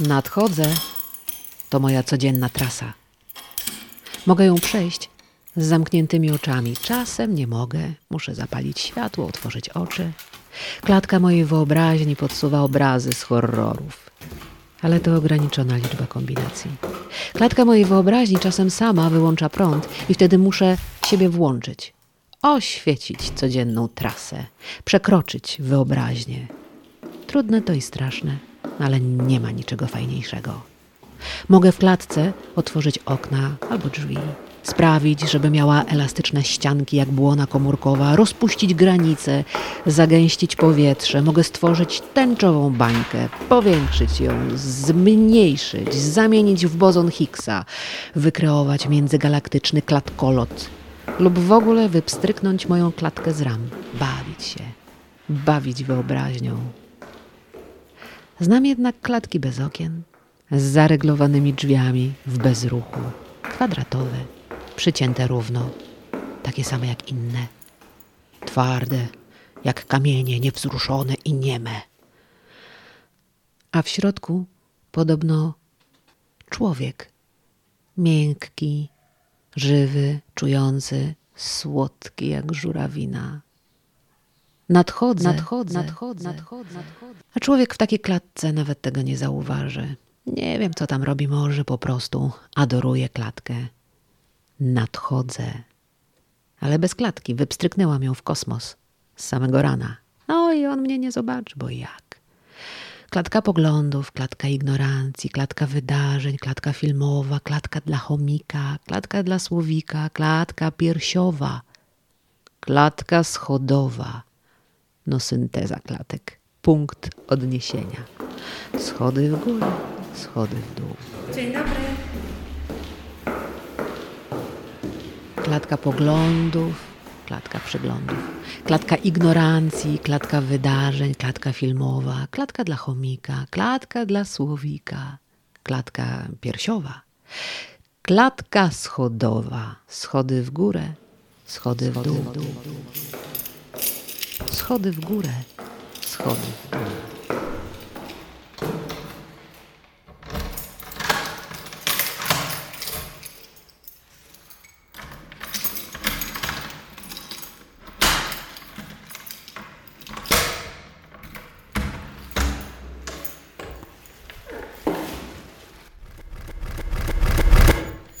Nadchodzę. To moja codzienna trasa. Mogę ją przejść z zamkniętymi oczami. Czasem nie mogę. Muszę zapalić światło, otworzyć oczy. Klatka mojej wyobraźni podsuwa obrazy z horrorów. Ale to ograniczona liczba kombinacji. Klatka mojej wyobraźni czasem sama wyłącza prąd i wtedy muszę siebie włączyć. Oświecić codzienną trasę, przekroczyć wyobraźnię. Trudne to i straszne, ale nie ma niczego fajniejszego. Mogę w klatce otworzyć okna albo drzwi, sprawić, żeby miała elastyczne ścianki jak błona komórkowa, rozpuścić granice, zagęścić powietrze. Mogę stworzyć tęczową bańkę, powiększyć ją, zmniejszyć, zamienić w bozon Higgsa, wykreować międzygalaktyczny klatkolot. Lub w ogóle wypstryknąć moją klatkę z ram, bawić się, bawić wyobraźnią. Znam jednak klatki bez okien, z zareglowanymi drzwiami w bezruchu, kwadratowe, przycięte równo, takie same jak inne, twarde, jak kamienie niewzruszone i nieme. A w środku podobno człowiek, miękki, żywy, czujący, słodki jak żurawina. Nadchodzę, nadchodzę, nadchodzę, nadchodzę, nadchodzę. A człowiek w takiej klatce nawet tego nie zauważy. Nie wiem, co tam robi, może po prostu adoruje klatkę. Nadchodzę. Ale bez klatki wypstryknęłam ją w kosmos z samego rana. No i on mnie nie zobaczy, bo jak? Klatka poglądów, klatka ignorancji, klatka wydarzeń, klatka filmowa, klatka dla chomika, klatka dla słowika, klatka piersiowa, klatka schodowa. No synteza klatek. Punkt odniesienia. Schody w górę, schody w dół. Dzień dobry. Klatka poglądów, klatka przeglądów. Klatka ignorancji, klatka wydarzeń, klatka filmowa, klatka dla chomika, klatka dla słowika, klatka piersiowa. Klatka schodowa, schody w górę, schody w dół. Schody w górę, schody w dół.